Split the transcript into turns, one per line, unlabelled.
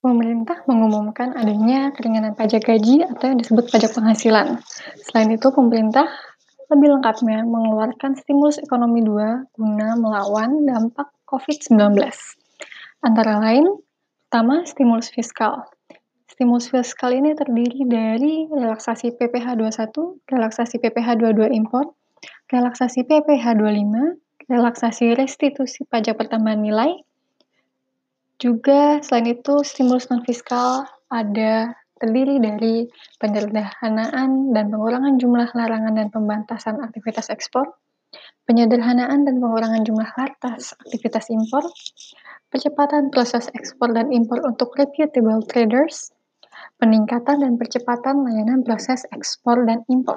Pemerintah mengumumkan adanya keringanan pajak gaji atau yang disebut pajak penghasilan. Selain itu, pemerintah lebih lengkapnya mengeluarkan stimulus ekonomi 2 guna melawan dampak COVID-19. Antara lain, pertama stimulus fiskal. Stimulus fiskal ini terdiri dari relaksasi PPh 21, relaksasi PPh 22 impor, relaksasi PPh 25, relaksasi restitusi pajak pertambahan nilai, juga selain itu stimulus non fiskal ada terdiri dari penyederhanaan dan pengurangan jumlah larangan dan pembatasan aktivitas ekspor, penyederhanaan dan pengurangan jumlah batas aktivitas impor, percepatan proses ekspor dan impor untuk reputable traders, peningkatan dan percepatan layanan proses ekspor dan impor.